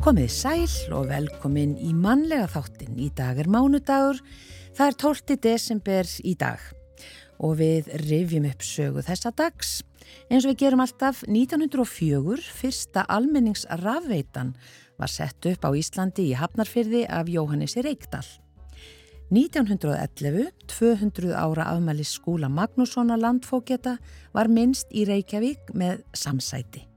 Komið sæl og velkomin í mannlega þáttin. Í dag er mánudagur, það er 12. desember í dag og við rifjum upp sögu þessa dags. Eins og við gerum alltaf 1904, fyrsta almenningsrafveitan var sett upp á Íslandi í Hafnarfyrði af Jóhannesi Reykdal. 1911, 200 ára afmælis skúla Magnússona landfóketa var minnst í Reykjavík með samsæti.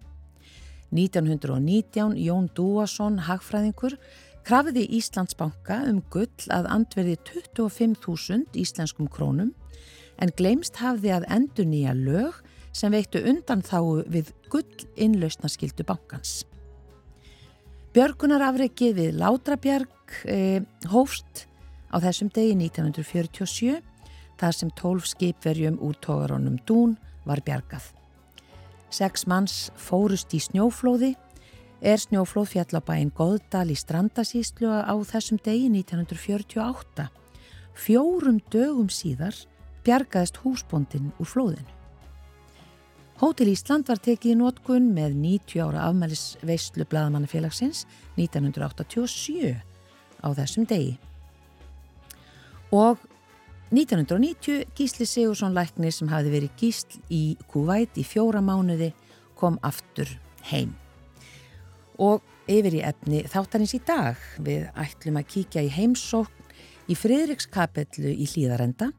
1919 Jón Dúason, hagfræðingur, krafiði Íslandsbanka um gull að andverði 25.000 íslenskum krónum en gleimst hafði að endur nýja lög sem veittu undan þáu við gull innlausnaskildu bankans. Björgunarafreikið við Látrabjörg eh, hófst á þessum degi 1947 þar sem 12 skipverjum úr tógarónum Dún var bjargað. Seks manns fórust í snjóflóði, er snjóflóð fjallabæinn Góðdal í Strandasíslu á þessum degi 1948. Fjórum dögum síðar bjargaðist húsbondin úr flóðinu. Hótel Ísland var tekið í nótkunn með 90 ára afmælis veistlu Blaðamannafélagsins 1987 á þessum degi. Og 1990 Gísli Sigursson læknir sem hafi verið gísl í Kuwait í fjóra mánuði kom aftur heim. Og yfir í efni þáttanins í dag við ætlum að kíkja í heimsókn í Fridrikskapellu í Hlýðarenda.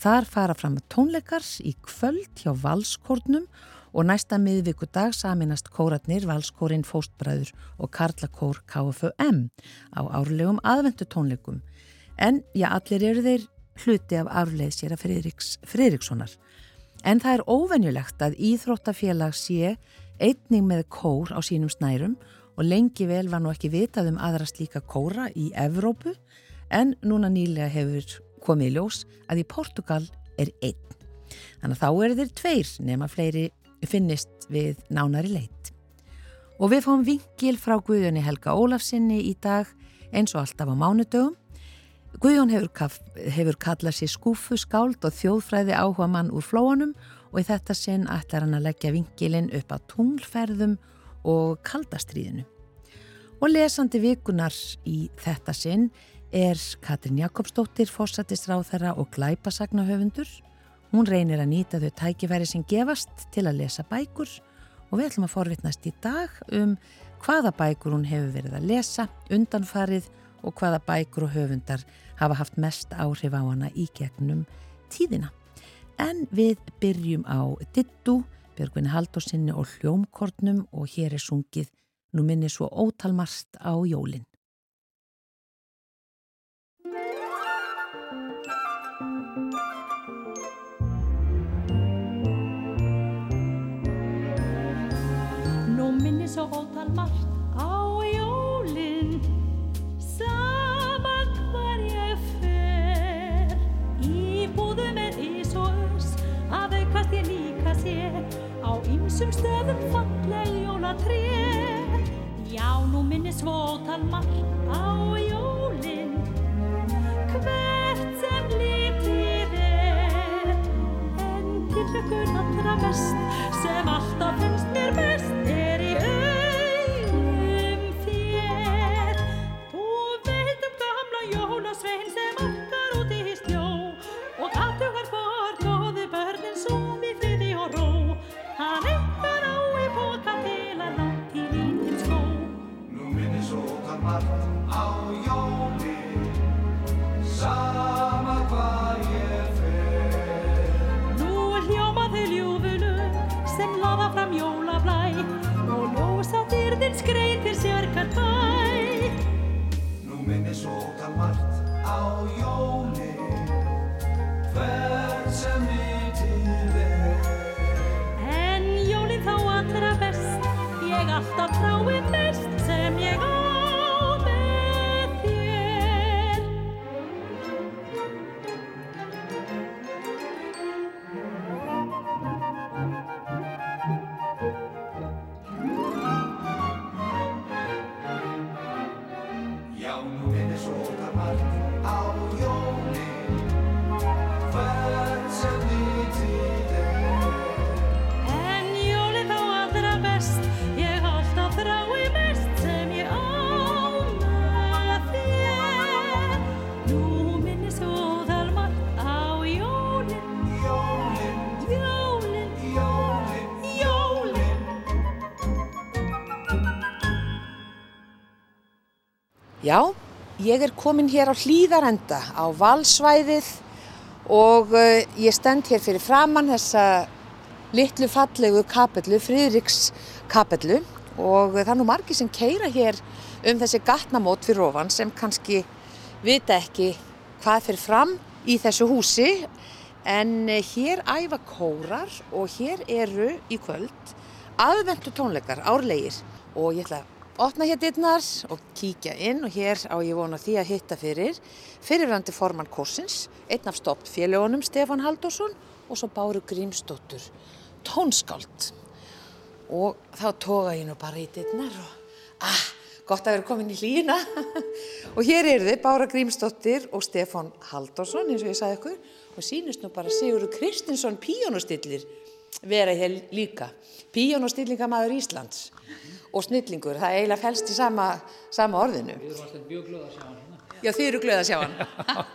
Þar fara fram tónleikar í kvöld hjá Valskórnum og næsta miðvíku dag saminast kóratnir Valskórin Fóstbræður og Karlakór KFUM á árlegum aðvendu tónleikum. En já, allir eru þeir hluti af afleið sér að Friðriks, Friðrikssonar. En það er óvenjulegt að Íþróttafélag sé einning með kór á sínum snærum og lengi vel var nú ekki vitað um aðra slíka kóra í Evrópu en núna nýlega hefur komið ljós að í Portugal er einn. Þannig að þá eru þeir tveir nema fleiri finnist við nánari leitt. Og við fáum vingil frá Guðjoni Helga Ólafsinni í dag eins og alltaf á mánudögum Guðjón hefur, hefur kallað sér skúfu, skáld og þjóðfræði áhuga mann úr flóanum og í þetta sinn ætlar hann að leggja vingilinn upp að tunglferðum og kaldastriðinu. Og lesandi vikunar í þetta sinn er Katrin Jakobsdóttir, fórsættisráþara og glæpasagnahöfundur. Hún reynir að nýta þau tækifæri sem gefast til að lesa bækur og við ætlum að forvitnast í dag um hvaða bækur hún hefur verið að lesa, undanfarið og hvaða bækur og höfundar hafa haft mest áhrif á hana í gegnum tíðina. En við byrjum á Dittu, Björgvinni Haldósinni og Hljómkortnum og hér er sungið nú minni svo ótalmarst á jólinn. Nú minni svo ótalmarst ýmsum stöðum falleg jólatré. Já, nú minni svótal margt á jólin Hvert sem lítið er. En til ykkur allra mest sem alltaf finnst mér best sérkar bæ Nú minni sóta margt á jóli hvert sem vitið er. En jólinn þá allra best ég alltaf trái best Já, ég er komin hér á hlýðarenda á valsvæðið og uh, ég stend hér fyrir framann þessa litlu fallegu kapellu, Friðriks kapellu og það er nú margi sem keira hér um þessi gatnamót fyrir ofan sem kannski vita ekki hvað fyrir fram í þessu húsi. En uh, hér æfa kórar og hér eru í kvöld aðvendu tónleikar árlegir og ég ætla að opna hér dittnar og kíkja inn og hér á ég vona því að hitta fyrir fyrirvændi formann Korsins, einn af stopt félagunum Stefan Haldursson og svo Báru Grímsdóttur, tónskáld. Og þá toga ég nú bara í dittnar og ah, gott að vera komin í hlýna og hér eru þið Bára Grímsdóttir og Stefan Haldursson eins og ég sagði ykkur og sínist nú bara Sigurður Kristinsson píjónustillir vera hér líka píjónustillingamæður Íslands og snillingur, það eiginlega fælst í sama, sama orðinu. Við erum alltaf mjög glöð að sjá hann hérna. Já, þið eru glöð að sjá hann.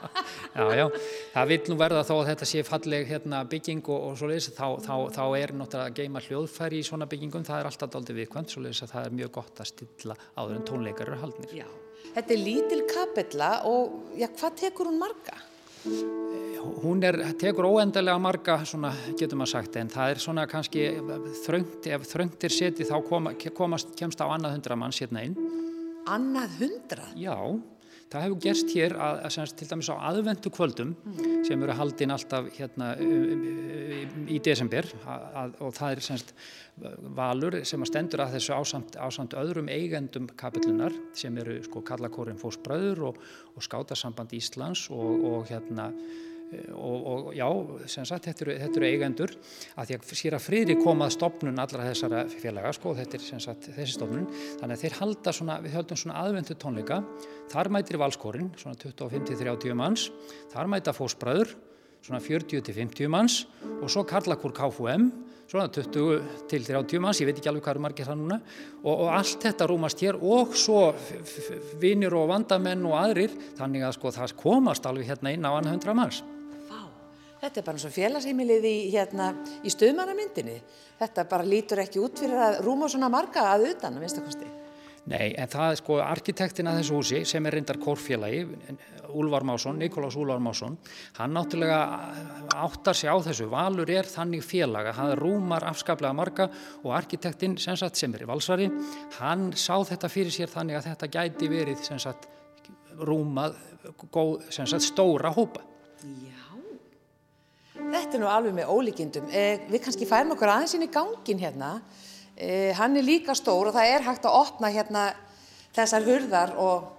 já, já, það vil nú verða þó að þetta sé falleg hérna, bygging og, og svoleiðis, þá, þá, þá er náttúrulega að geima hljóðfæri í svona byggingum, það er alltaf aldrei viðkvæmt, svoleiðis að það er mjög gott að stilla áður en tónleikar eru haldnir. Já, þetta er lítil kapella og já, hvað tekur hún marga? Hún er, tekur óendarlega marga svona getur maður sagt en það er svona kannski þröngt, ef þröngt er setið þá koma, komast, kemst á annað hundra manns hérna inn. Annað hundra? Já, það hefur gerst hér að, að semst, til dæmis á aðvendu kvöldum mm. sem eru haldinn alltaf hérna um, um, í desember að, að, og það er semst valur sem stendur að þessu ásamt, ásamt öðrum eigendum kapillunar sem eru sko Kallakórin Fósbröður og, og Skátasamband Íslands og, og hérna og, og já, sem sagt, þetta eru, þetta eru eigendur. Að því að sér að friðri komað stopnun allra þessara félaga, sko, þetta er sem sagt þessi stopnun, þannig að þeir halda svona, við höldum svona aðvendu tónleika, þar mætir valskórin, svona 25-30 manns, þar mæta fósbræður, svona 40-50 manns. Og svo Karlakur KFUM, svona 20-30 manns, ég veit ekki alveg hvað eru margir það núna. Og, og allt þetta rúmast hér og svo vinnir og vandamenn og aðrir, þannig að sko það komast alveg hérna inn á annað hundra manns. Þetta er bara eins og félagsheimilið í, hérna, í stöðmannamyndinni. Þetta bara lítur ekki út fyrir að rúma svona marga að utan, að minnstakosti. Nei, en það er sko arkitektin að þessu húsi sem er reyndar kórfélagi, Úlvar Másson, Nikolás Úlvar Másson, hann náttúrulega áttar sig á þessu. Valur er þannig félaga, hann rúmar afskaplega marga og arkitektin sem, sagt, sem er í valsari, hann sá þetta fyrir sér þannig að þetta gæti verið sagt, rúmað góð, sagt, stóra hópa. Já. Þetta er nú alveg með ólíkindum. Eh, við kannski færum okkur aðeins inn í gangin hérna. Eh, hann er líka stór og það er hægt að opna hérna þessar hurðar og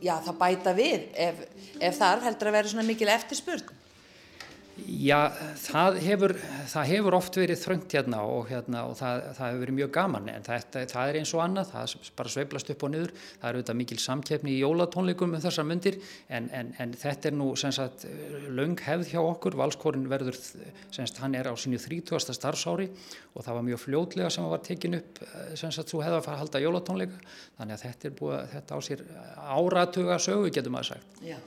já, það bæta við ef, ef þarf heldur að vera svona mikil eftirspurn. Já, það hefur, það hefur oft verið þröngt hérna og, hérna, og það, það hefur verið mjög gaman en það, það er eins og annað, það bara sveiblast upp og niður, það er auðvitað mikil samkeppni í jólatónleikum um þessar myndir en, en, en þetta er nú sagt, löng hefð hjá okkur, valskórin verður, sagt, hann er á sínu 30. starfsári og það var mjög fljótlega sem var tekin upp, sagt, þú hefði að fara að halda jólatónleika, þannig að þetta búið, þetta á sér áratuga sögu getur maður sagt. Já.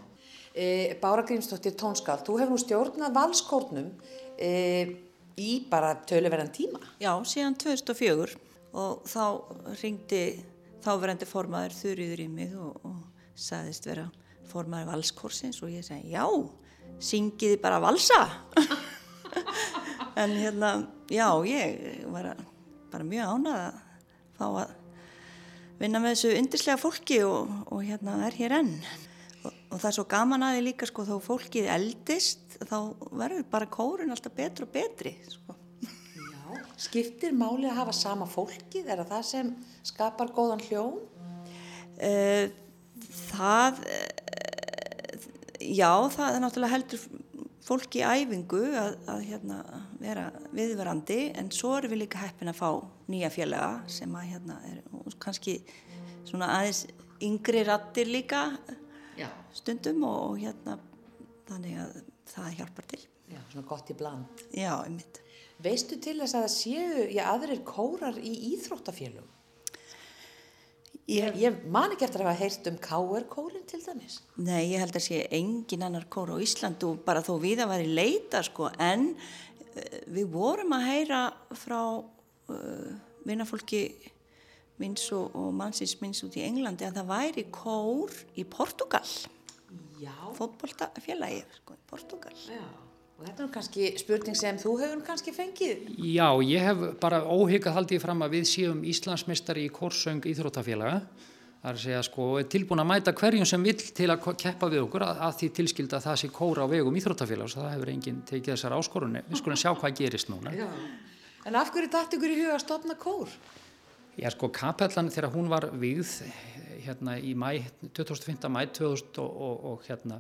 E, Bára Grímsdóttir Tónskald, þú hefur nú stjórnað valskórnum e, í bara töluverðan tíma. Já, síðan 2004 og þá ringdi þáverandi formaður þurriður í mig og, og sagðist vera formaður valskórsins og ég segi já, syngiði bara valsa. en hérna, já, ég var bara mjög ánað að fá að vinna með þessu yndislega fólki og, og hérna er hér enn og það er svo gaman að því líka sko þó fólkið eldist þá verður bara kórun alltaf betri og betri sko. Já, skiptir máli að hafa sama fólkið er það það sem skapar góðan hljón? Uh, það uh, já, það er náttúrulega heldur fólki í æfingu að, að hérna, vera viðverandi en svo erum við líka heppin að fá nýja félaga sem að hérna er kannski svona aðeins yngri rattir líka Já. stundum og, og hérna þannig að það hjálpar til Já, svona gott í bland Já, einmitt Veistu til þess að það séu já, aðrir kórar í íþróttafélum? Ég, ég man ekki eftir að hafa heyrt um K.R.kórin til dæmis Nei, ég held að sé engin annar kór á Íslandu bara þó við að vera í leita sko, en uh, við vorum að heyra frá uh, vinnafólki minns og, og mannsins minns út í Englandi að það væri kór í Portugal, Já. fótboltafélagi sko, í Portugal. Já. Og þetta er nú kannski spurning sem þú hefur kannski fengið. Já, ég hef bara óhyggað haldið fram að við séum Íslandsmeistari í Korsöng Íþróttafélaga. Það er að segja sko, er tilbúin að mæta hverjum sem vill til að keppa við okkur að, að því tilskilda að það sé kóra á vegum Íþróttafélags. Það hefur enginn tekið þessar áskorunni. Við skulum sjá hvað gerist núna. Já. En af hverju dætt ykkur í huga að stopna kór? Já, sko, kapellan þegar hún var vígð hérna í mæ, 25. mæ 2000 og, og, og hérna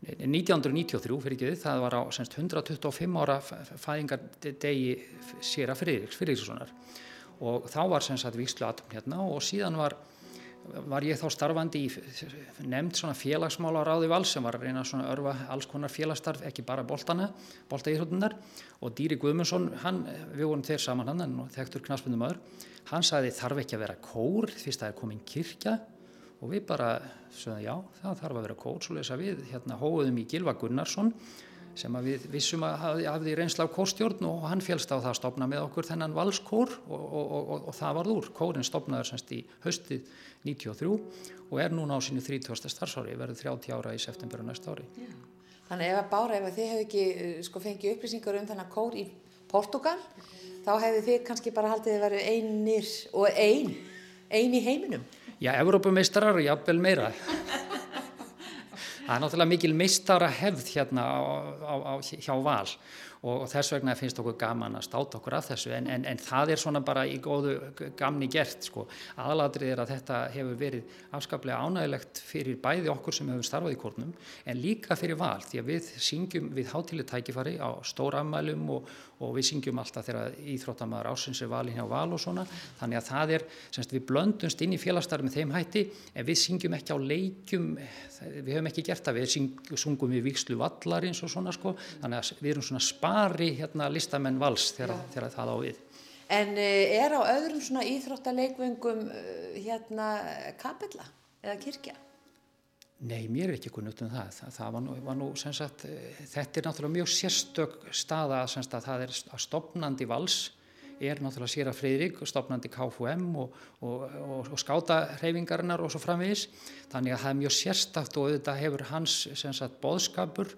1993 fyrir ekki þið, það var á semst 125 ára fæðingardegi sér að Friðriks, Friðrikssonar og þá var semst að vikslu atom hérna og síðan var, var ég þá starfandi í nefnd svona félagsmála ráði val sem var að reyna svona örfa alls konar félagsstarf, ekki bara boltana, boltaíþrótunar og Dýri Guðmundsson, hann, við vorum þeir saman hann, hann þekktur knaspundum öður, hann sagði þarf ekki að vera kór að það er komin kirkja. Og við bara sögðum já, það þarf að vera kór. Svo lesa við, hérna hóðum í Gilva Gunnarsson sem að við vissum að hafði, hafði reynsla á kórstjórn og hann félst á það að stopna með okkur þennan valskór og, og, og, og, og það varð úr. Kórin stopnaður semst í haustið 93 og er núna á sínu 30. starfsári, verður 30 ára í september og næsta ári. Þannig ef að bára, ef að þið hefðu ekki uh, sko, fengið upplýsingar um þennan kór í Portugal, þá hefðu þið kannski bara haldið þið verið einir og ein, ein í heiminum. Já, Evrópumeistrar og jafnvel meira. Það er náttúrulega mikil meistara hefð hérna á, á, á, hjá val og, og þess vegna finnst okkur gaman að státa okkur af þessu en, en, en það er svona bara í góðu gamni gert sko. Aðalatrið er að þetta hefur verið afskaplega ánægilegt fyrir bæði okkur sem hefur starfað í kórnum en líka fyrir val því að við syngjum við hátileg tækifari á stóramælum og, og við syngjum alltaf þegar íþróttamæður ásins er valin hjá val og svona. Þannig að það er, semst við blöndumst inn í félagstarf með þeim hætti en við syngjum ekki á leikjum við höfum ekki gert það, við syng, sungum við vikslu vallarins og svona sko. Þannig að við erum svona spari hérna listamenn vals þegar, þegar það á við. En uh, er á öðrum svona íþróttaleikvöngum uh, hérna kapella eða kirkja? Nei, mér er ekki kunnugt um það. Það, það var nú, var nú sagt, eh, þetta er náttúrulega mjög sérstök staða sagt, að það er að stopnandi vals er náttúrulega sér að Freyrík, stopnandi KFUM og, og, og, og skátarhefingarinnar og svo framvegis. Þannig að það er mjög sérstakt og auðvitað hefur hans sagt boðskapur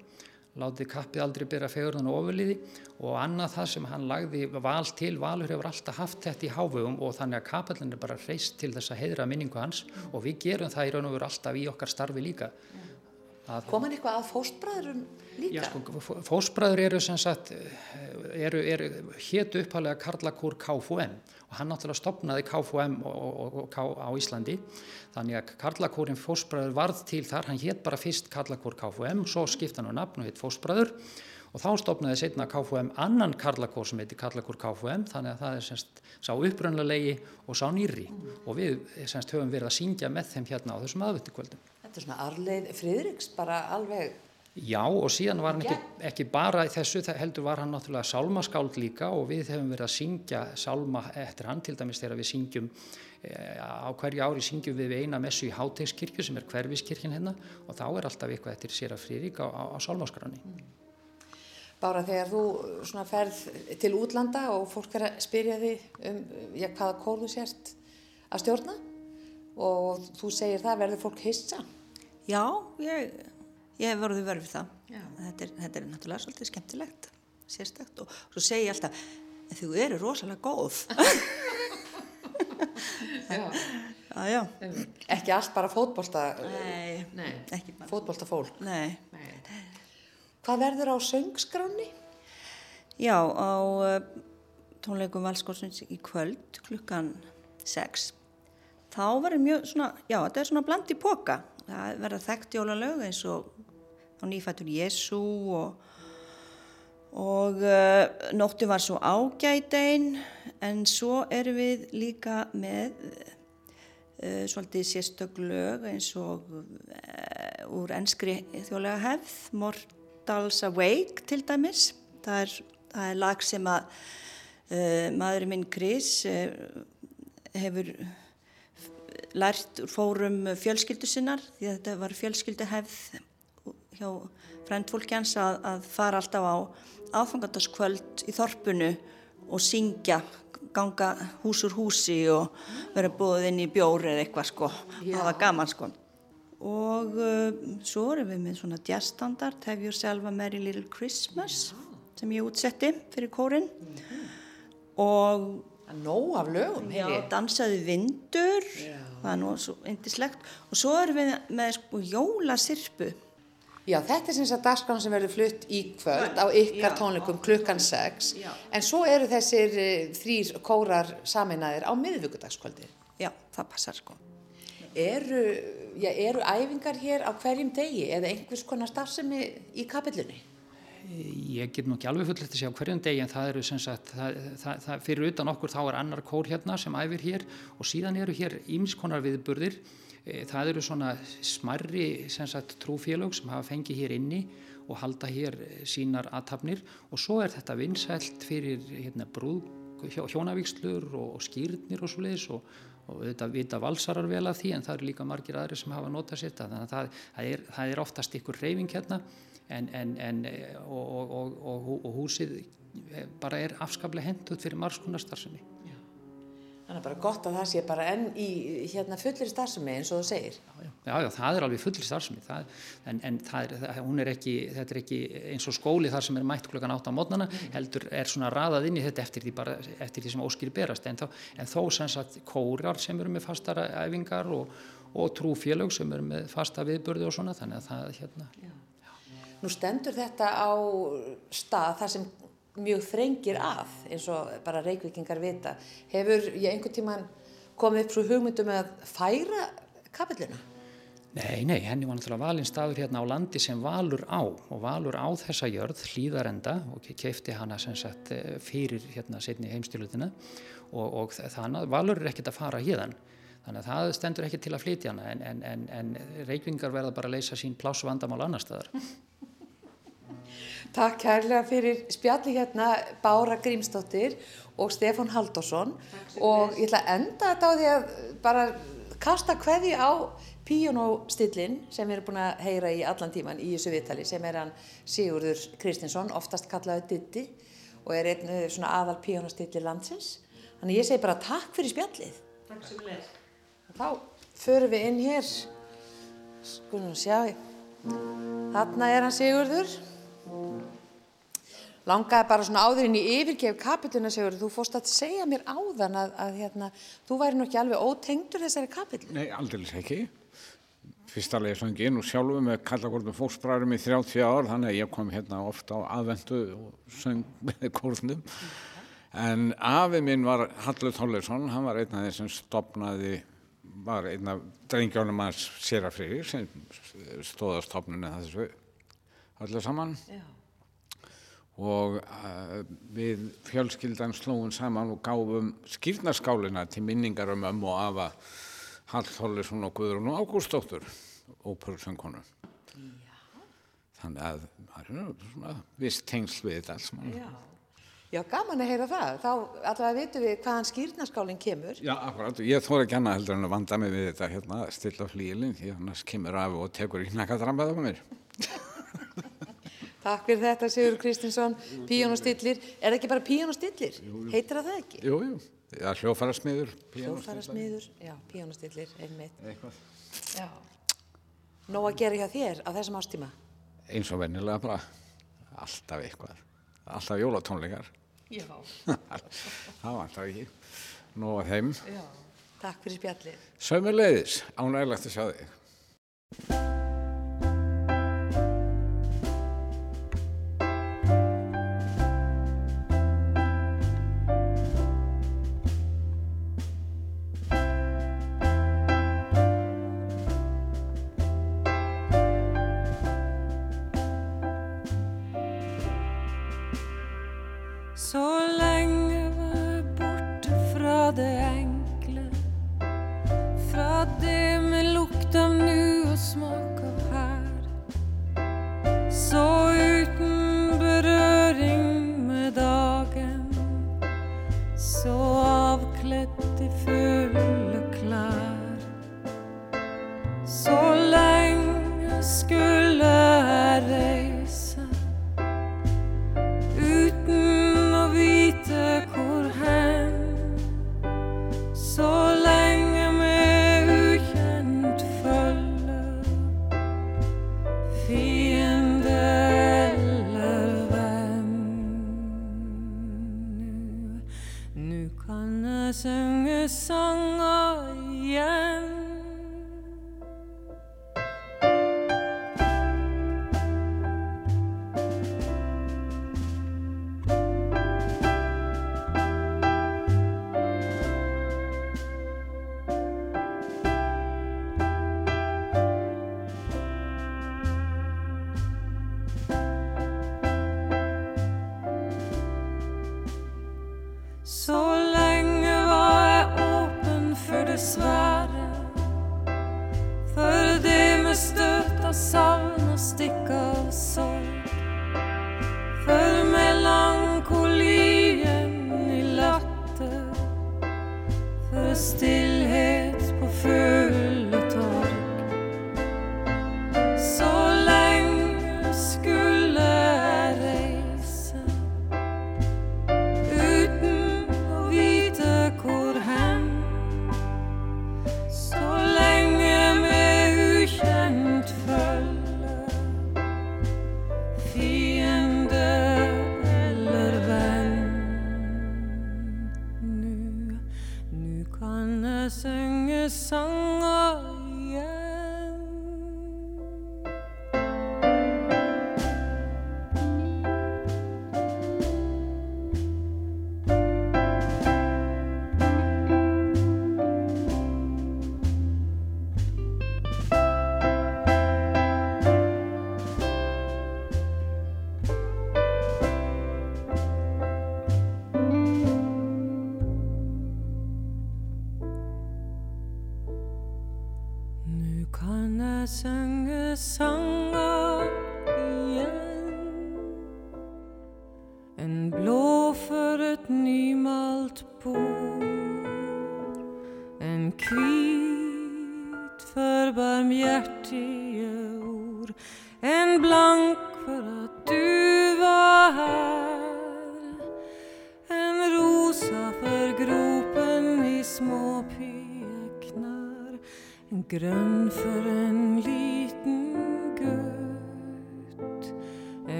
látið kappið aldrei byrja fegurðan og ofurliði og annað það sem hann lagði val til, valur hefur alltaf haft þetta í hávegum og þannig að kapallin er bara reist til þess að heidra minningu hans og við gerum það í raun og veru alltaf í okkar starfi líka. Að, Kom hann eitthvað að fóstbræðurum líka? Já, sko, fósbræður eru sem sagt, eru, eru hétu upphæðlega Karlakúr KFUM og hann náttúrulega stopnaði KFUM og, og, og, á Íslandi þannig að Karlakúrin fósbræður varð til þar, hann hétt bara fyrst Karlakúr KFUM, svo skipta hann á nafn og hétt fósbræður og þá stopnaði setna KFUM annan Karlakór sem heiti Karlakór KFUM þannig að það er semst sá upprönnlegi og sá nýri og við semst höfum verið að syngja með þeim hérna á þessum aðvöldukvöldum. Þetta er svona arleið Friðriks, bara alveg... Já og síðan var hann ekki, ekki bara þessu, heldur var hann náttúrulega sálmaskáld líka og við hefum verið að syngja sálma eftir hann til dæmis þegar við syngjum eh, á hverju ári syngjum við eina messu í Hátegskirkju sem er hverfiskirkjan hérna og þá er alltaf eitthvað eftir sér að Friðrik á, á, á sálmaskráni. Bara þegar þú ferð til útlanda og fólk er að spyrja þig um já, hvaða kór þú sért að stjórna og þú segir það verður fólk hissa. Já, ég, ég hef voruð verið það. Þetta er, þetta er náttúrulega svolítið skemmtilegt, sérstakt og svo segi ég alltaf, þú eru rosalega góð. Já. já, já. Ekki allt bara Nei, Nei. bara. fótbolta fólk. Nei. Hvað verður á söngskráni? Já, á uh, tónleikum Valskórsins í kvöld klukkan 6 þá verður mjög svona, já þetta er svona bland í póka það verða þekkt jólalög eins og á nýfættur Jésu og, og uh, nóttu var svo ágætein. En svo erum við líka með uh, svolítið sérstök lög eins og uh, úr enskri þjóðlega hefð Mortals Awake til dæmis. Það er, það er lag sem að maðurinn minn Chris hefur lært úr fórum fjölskyldu sinnar því að þetta var fjölskyldu hefð hjá frendfólki hans að, að fara alltaf á aðfangandaskvöld í þorpunu og syngja ganga hús úr húsi og vera búið inn í bjóri eða eitthvað sko. Það var gaman sko. Og uh, svo erum við með svona jazzstandard, Have Yourself a Merry Little Christmas, sem ég útsetti fyrir kórin. Og Það er nóg af lögum, já, heyri ég. dansaði vindur, það er nú svo indislegt. Og svo erum við með sko jólasirpu. Já, þetta er sem sagt dagskráin sem verður flutt í kvöld á ykkar Já. tónleikum klukkan 6. Já. En svo eru þessir uh, þrýr kórar saminæðir á miðvíkudagskvöldi. Já, það passar sko. Eru, já, eru æfingar hér á hverjum degi eða einhvers konar starfsemi í kapillunni? Ég get nú ekki alveg fullt að segja á hverjum degi en það eru sem sagt, það, það, það, fyrir utan okkur þá er annar kór hérna sem æfir hér og síðan eru hér ímiskonar viðburðir. Eh, Það eru svona smarri sem sagt trúfélög sem hafa fengið hér inni og halda hér eh, sínar aðtapnir og svo er þetta vinsælt fyrir hérna brúð, hjó- hjónavíkslur og skýrnir og svo leiðis og, og þetta vita valsarar vel af því en það eru líka margir aðri sem hafa notað sér þetta þannig að það, það, er, það er oftast ykkur reyfing hérna en, en, en, og, og, og, og, húsið eh, bara er afskaplega hendut fyrir margskunar starfsemi. Þannig bara gott að það sé bara enn í hérna fullir starfsemi eins og þú segir. Já, já, það er alveg fullri starfsemi, það, en, en það er, hún er ekki, þetta er ekki eins og skóli þar sem er mætt klukkan átt á mótnana, heldur er svona raðað inn í þetta eftir því, bara, eftir því sem óskýri berast, en, en þó sem sagt kórar sem eru með fastara æfingar og, og trúfélög sem eru með fasta viðburði og svona, þannig að það hérna, Nú stendur þetta á stað þar sem mjög þrengir að eins og bara reykvikingar vita. Hefur ég einhvern tíman komið upp svo hugmyndum að færa kapilluna? Nei, nei, henni var náttúrulega valinn staður hérna á landi sem Valur á og Valur á þessa jörð, hlýðarenda og keifti hana sem sagt eh, fyrir hérna setni heimstyrlutina og, og þannig að Valur er ekkert að fara hérðan. Þannig að það stendur ekki til að flytja hana en, en, en, en reykvingar verða bara að leysa sín plássvandamál annar staðar. Takk kærlega fyrir spjalli hérna Bára Grímsdóttir og Stefán Halldórsson og ég ætla að enda þetta á því að bara kasta kveði á píjónóstillin sem við erum búin að heyra í allan tíman í þessu viðtali sem er hann Sigurður Kristinsson, oftast kallaði Ditti og er einn eh, svona aðal píjónóstilli landsins. Þannig ég segi bara takk fyrir spjallið. Takk sem leir. Þá förum við inn hér, skulum sjá, þarna er hann Sigurður. Langaði bara svona áður inn í yfirgef kapituna Sigurður, þú fórst að segja mér áðan að, að hérna, þú væri nú ekki alveg ótengdur þessari kapitul. Nei, aldrei ekki. Fyrsta leið söngin og sjálfur með kallakórnum fólksbræðurum í 30 ár, þannig að ég kom hérna ofta á aðventu og söng með kórnum. En afi minn var Hallur Tollersson, hann var einn af þeir sem stopnaði, var einn af drengjónum hans Sérafrýri sem stóð á stopnunni þessu öllu saman. Já. og uh, við fjölskyldan slóum saman og gáfum skýrnaskálina til minningar um ömmu og afa Hallþólisson og Guðrún og Ágústóttur óperursöngkonu þannig að það er svona viss tengsl við þetta alls mann Já. Já, gaman að heyra það. Þá allavega vitum við hvaðan skýrnaskálinn kemur. Já, akkurat, ég þóra ekki annað heldur en að vanda mig við þetta hérna, stilla flílinn því annars kemur af og tekur í nakkadrambað á mér Takk fyrir þetta Sigur Kristinsson, píjónustillir. Er það ekki bara píjónustillir? Heitir það það ekki? Jú, jú, ja, hljófara smiður Hljófara smiður, já, píjónustillir, einmitt. Eitthvað. Já. Nóg að gera hjá þér á þessum ástíma? eins og vennilega bara alltaf eitthvað alltaf jólatónleikar Já. það vantar ekki nú að þeim já. Takk fyrir spjallið. sömuleiðis, ánægilegt að sjá þig lenge borte fra det enkle. Fra det med lukt av nu og smak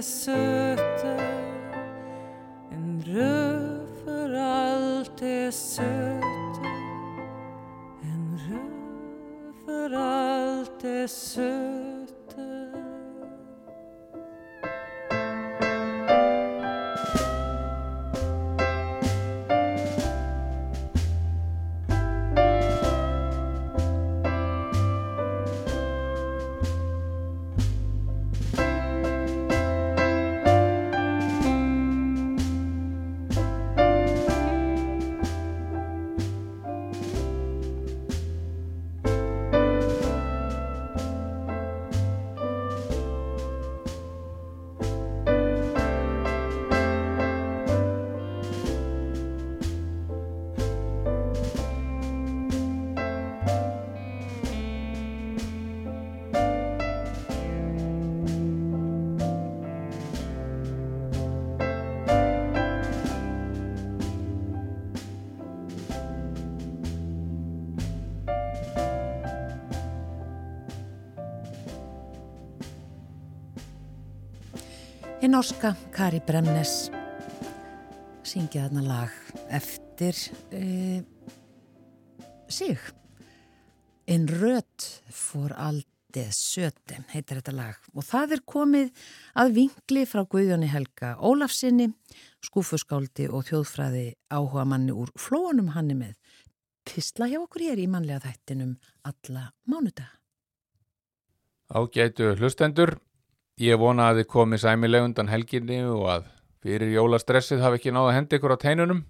det søte. En rød for alt det søte. En rød for alt det søte. Hinn norska Kari Bremnes syngja þarna lag eftir uh, sig. En rödd fór aldið sötem, heitir þetta lag. Og það er komið að vingli frá Guðjóni Helga Ólafsinni, skúfuskáldi og þjóðfræði áhuga manni úr flóanum hann er með. Pistla hjá okkur hér í mannlega þættinum alla mánudag. Ágætu hlustendur, ég vona að þið komið sæmileg undan helginni og að fyrir jólastressið hafi ekki náða hendi ykkur á teinunum,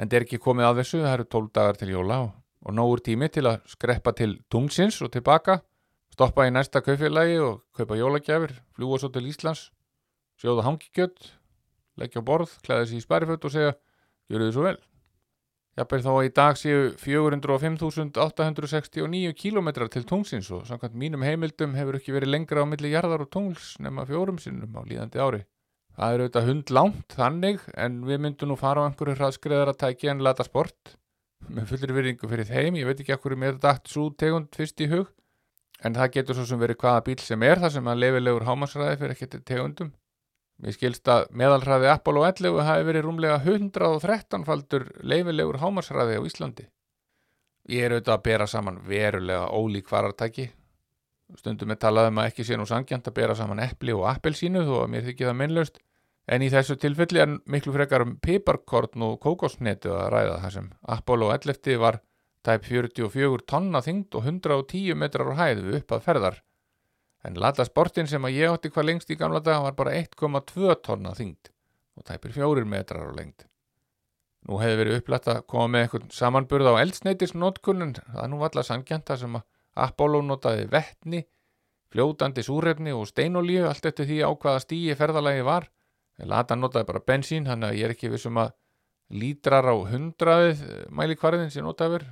en er ekki komið að þessu, það eru 12 dagar til jóla og, og nógur tími til að skreppa til tungsins og tilbaka, stoppa í næsta kaufélagi og kaupa jólagjafir, fljúa svo til Íslands, sjóða hangikjött, leggja borð, klæða sér í spæriföld og segja, gjöru þið svo vel. Jafnveg þá í dag séu 405.869 kílómetrar til tungsins og samkvæmt mínum heimildum hefur ekki verið lengra á milli jarðar og tungls nema fjórum sinnum á líðandi ári. Það er auðvitað hundlánt þannig en við myndum nú fara á einhverju hraðskreðar að tækja en lata sport. með fullir virðingu fyrir þeim, ég veit ekki okkur mér dætt svo tegund fyrst í hug en það getur svo sem verið hvaða bíl sem er þar sem að leifilegur hámasræði fyrir til tegundum Mér skilst að meðalhraði Apollo 11 hafi verið rúmlega 113 faldur leifilegur hámarshraði á Íslandi. Ég er auðvitað að bera saman verulega ólík farartæki. Stundum er talað um að ekki sé nú sangjant að bera saman epli og appelsínu þó að mér þykir það minnlaust. En í þessu tilfelli er miklu frekar um piparkorn og kókosnetu að ræða þar sem Apollo 11 var tæp 44 tonna þyngd og 110 metrar á hæð við upp að ferðar. En Lada Sportin sem að ég átti hvað lengst í gamla daga var bara 1,2 tonna þyngd og tæpir fjórir metrar á lengd. Nú hefði verið upplætt að koma með eitthvað samanburð á eldsneitisnótkunnin, það nú valla sangjanta sem að Apollo notaði vettni, fljótandi súrefni og steinolíu, allt eftir því á hvaða stíi ferðalagi var. Lada notaði bara bensín, þannig að ég er ekki vissum að lítrar á hundraðið mæli kvarðin sem notaður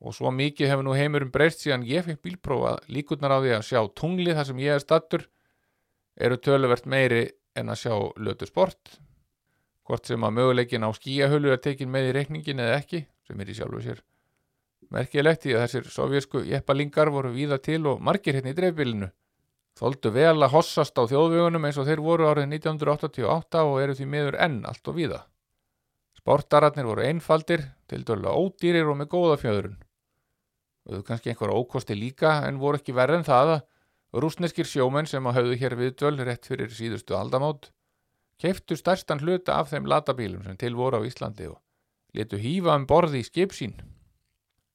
og svo mikið hefur nú heimurum breyst síðan ég fekk bílprófa. Líkurnar á því að sjá tunglið þar sem ég er stattur eru töluvert meiri en að sjá lötu sport. Hvort sem að möguleikin á skíahölu er tekin með í reikningin eða ekki sem er í sjálfu sér merkilegt í að þessir sovjesku jeppalingar voru víða til og margir hérna í dreifbílinu þóldu vel að hossast á þjóðvegunum eins og þeir voru árið 1988 og eru því miður enn allt og víða. Sportararnir voru einfaldir til dörlega ódýrir og með góða fjöðrun. og kannski einhver ókosti líka en voru ekki verð en það að rúsneskir sjómenn sem að hafðu hér viðdöl rétt fyrir síðustu aldamót keiftu stærstan hluta af þeim latabílum sem til voru á Íslandi og letu hýfa um borði í skip sín.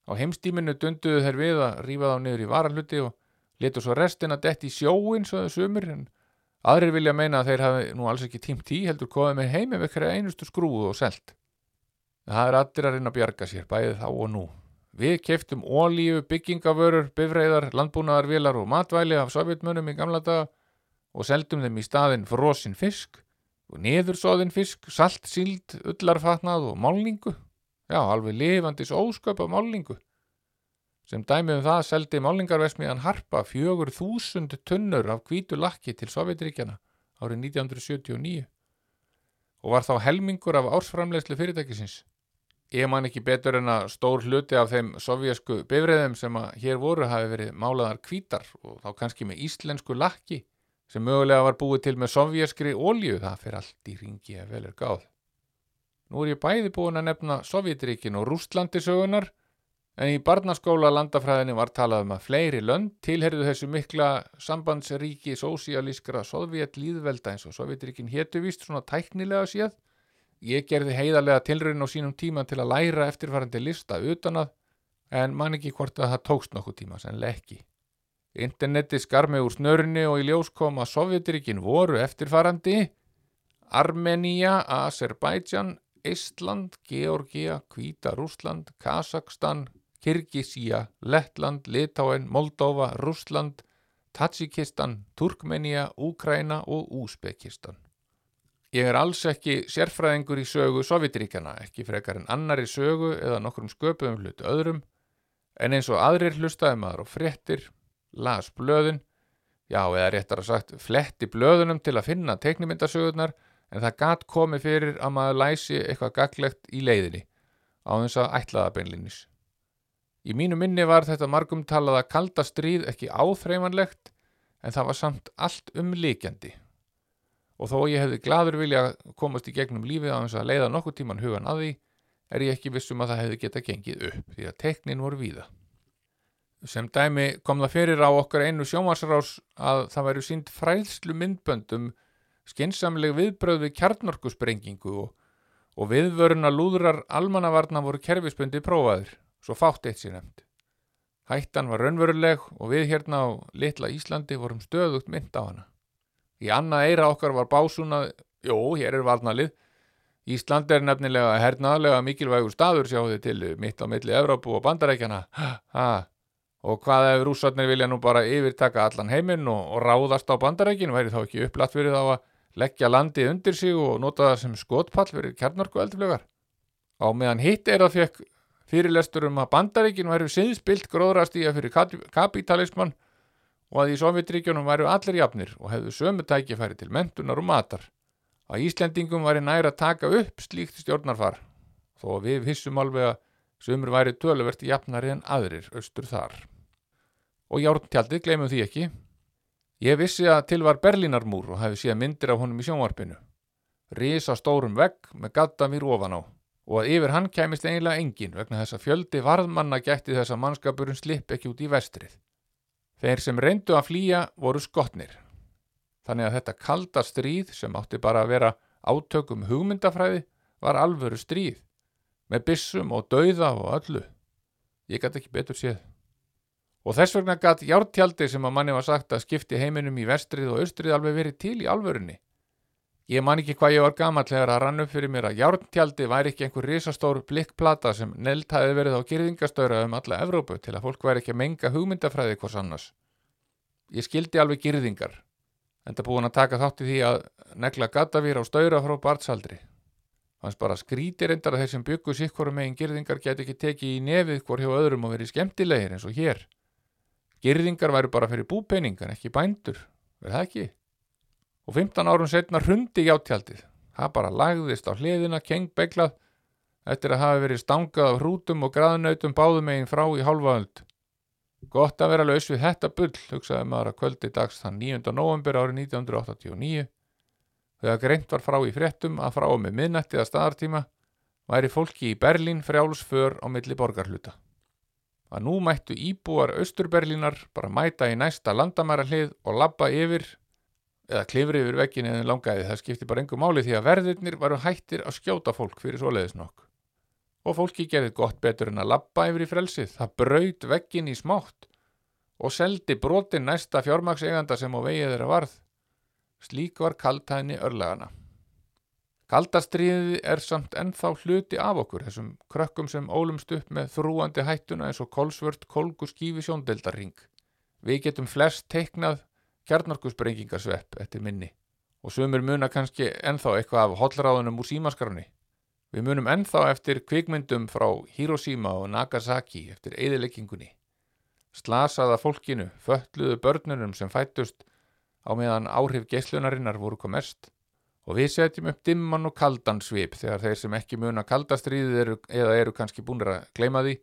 Á heimstíminu dunduðu þeir við að rífa þá niður í varahluti og letu svo restina dett í sjóin svo þau sumur en aðrir vilja meina að þeir hafi nú alls ekki tímt í heldur komið með heimi með hverja einustu skrúðu og selt. Það er allir að reyna að bjarga sér bæðið þá og nú. Við keftum ólíu, byggingavörur, bifræðar, landbúnaðarvilar og matvæli af sovjetmönum í gamla daga og seldum þeim í staðin frosin fisk og niðursóðin fisk, salt, síld, ullarfatnað og málningu. Já, alveg lifandis ósköp af málningu. Sem dæmið um það seldi málningarvesmiðan Harpa fjögur þúsund tunnur af hvítu lakki til Sovjetríkjana árið 1979 og var þá helmingur af ársframlegslu fyrirtækisins. Ég man ekki betur en að stór hluti af þeim sovjasku bifræðum sem að hér voru hafi verið málaðar kvítar og þá kannski með íslensku lakki sem mögulega var búið til með sovjaskri ólju, það fyrir allt í ringi að vel er gáð. Nú er ég bæði búin að nefna Sovjetríkin og Rústlandi sögunar en í barnaskóla landafræðinni var talað um að fleiri lönd tilherðu þessu mikla sambandsríki sósialískra sovjet líðvelda eins og Sovjetríkin héttu vist svona tæknilega séð Ég gerði heiðarlega tilröðin á sínum tíma til að læra eftirfarandi lista utan að, en man ekki hvort að það tókst nokkuð tíma, sennileg ekki. Interneti skar mig úr snörni og í ljós kom að Sovjetiríkin voru eftirfarandi, Armenia, Azerbaijan, Ísland, Georgia, Kvíta, Rúsland, Kazakstan, Kyrgyzia, Lettland, Litáen, Moldova, Rúsland, Tatsikistan, Turkmenia, Úkraina og Úsbekistan. Ég er alls ekki sérfræðingur í sögu Sovjetiríkjana, ekki frekar en annari sögu eða nokkrum sköpum hlut öðrum, en eins og aðrir hlustaði maður og fréttir, las blöðun, já eða réttar að sagt fletti blöðunum til að finna teknimyndasögurnar, en það gatt komið fyrir að maður læsi eitthvað gaglegt í leiðinni, á þess að ætlaða beinlinnis. Í mínu minni var þetta margum talað að kalda stríð ekki áþreifanlegt, en það var samt allt umlíkjandi og þó ég hefði gladur vilja komast í gegnum lífið á þess að leiða nokkuð tíman hugan að því er ég ekki vissum að það hefði geta gengið upp því að teknin voru víða. Sem dæmi kom það fyrir á okkar einu sjómasrás að það væri sínt frælslu myndböndum skinsamleg viðbröð við kjarnorkusprengingu og, og viðvöruna lúðrar almannavarna voru kerfisbundi prófaður, svo fátt eitt sér nefnd. Hættan var raunveruleg og við hérna á litla Íslandi vorum stöðugt mynd á hana. Í annað eira okkar var básuna, jú, hér er varnalið. Ísland er nefnilega hernaðlega mikilvægur staður sjáðu til mitt á milli Evrópu og bandarækjana. Ha, og hvað ef rússarnir vilja nú bara yfirtaka allan heiminn og, og ráðast á bandarækinu, væri þá ekki upplatt fyrir þá að leggja landi undir sig og nota það sem skotpall fyrir kjarnarku eldflögar. Á meðan hitt er að fekk fyrirlestur um að bandarækinu væri siðspilt gróðrastíja fyrir kapitalismann og að í Sovjetríkjónum væru allir jafnir og hefðu sömu tækifæri til mentunar og matar. Að Íslendingum væri næra að taka upp slíkt stjórnarfar, þó við vissum alveg að Sumur væri töluvert jafnari en aðrir austur þar. Og járntjaldið gleymum því ekki. Ég vissi að til var Berlínarmúr og hefði síðan myndir af honum í sjónvarpinu. Rísa stórum vegg með gaddamýr ofan á og að yfir hann kæmist eiginlega engin vegna þess að fjöldi varðmanna gætti þess að mannskapurinn slipp ekki út í vestrið. Þeir sem reyndu að flýja voru skotnir. Þannig að þetta kalda stríð sem átti bara að vera átökum hugmyndafræði var alvöru stríð með byssum og dauða og öllu. Ég gæti ekki betur séð. Og þess vegna gæti jártjaldi sem að manni var sagt að skipti heiminum í vestrið og austrið alveg verið til í alvörunni. Ég man ekki hvað ég var gammal þegar að rann upp fyrir mér að járntjaldi væri ekki einhver risastór blikkplata sem neld hafi verið á girðingastöra um alla Evrópu til að fólk væri ekki að menga hugmyndafræði hvers annars. Ég skildi alveg girðingar, en það búin að taka þátt í því að negla gattavýr á störa frá bartsaldri. Hans bara skríti reyndar að þeir sem byggu sikkorum megin girðingar get ekki tekið í nefið hvort hjá öðrum og verið skemmtilegir eins og hér. Girðingar væru bara fyrir búpening en ekki bændur, verð það ekki? Og 15 árum setna hrundi játjaldið. Það bara lagðist á hliðina, kengbeiglað, eftir að hafa verið stangað af hrútum og graðnautum báðum meginn frá í hálfa öld. Gott að vera laus við þetta bull, hugsaði maður að kvöldi dags þann 9. november árið 1989, þegar greint var frá í fréttum að frá með minnætti að staðartíma væri fólki í Berlín frjáls för á milli borgarhluta. Að nú mættu íbúar Östurberlínar bara mæta í næsta landamæra hlið og labba yfir eða klifri yfir veggin eða langaði það skipti bara engu máli því að verðirnir varu hættir að skjóta fólk fyrir svoleiðis nokk. Og fólki gerði gott betur en að lappa yfir í frelsið, það braut veggin í smátt og seldi brotin næsta fjármakseganda sem á vegið þeirra varð. Slík var kaltæðni örlagana. Kaldastriðið er samt ennþá hluti af okkur, þessum krökkum sem ólumst upp með þrúandi hættuna eins og kolsvört kolgu skífi sjóndeldarring. Við getum flest teiknað kjarnarkusprengingarsvepp eftir minni og sumir muna kannski ennþá eitthvað af hollráðunum úr símaskrafni. Við munum ennþá eftir kvikmyndum frá Hiroshima og Nagasaki eftir eðileggingunni. Slasaða fólkinu, fölluðu börnunum sem fættust á meðan áhrif geislunarinnar voru komest og við setjum upp dimman og kaldan svip þegar þeir sem ekki muna kaldastriðið eru, eða eru kannski búinir að gleyma því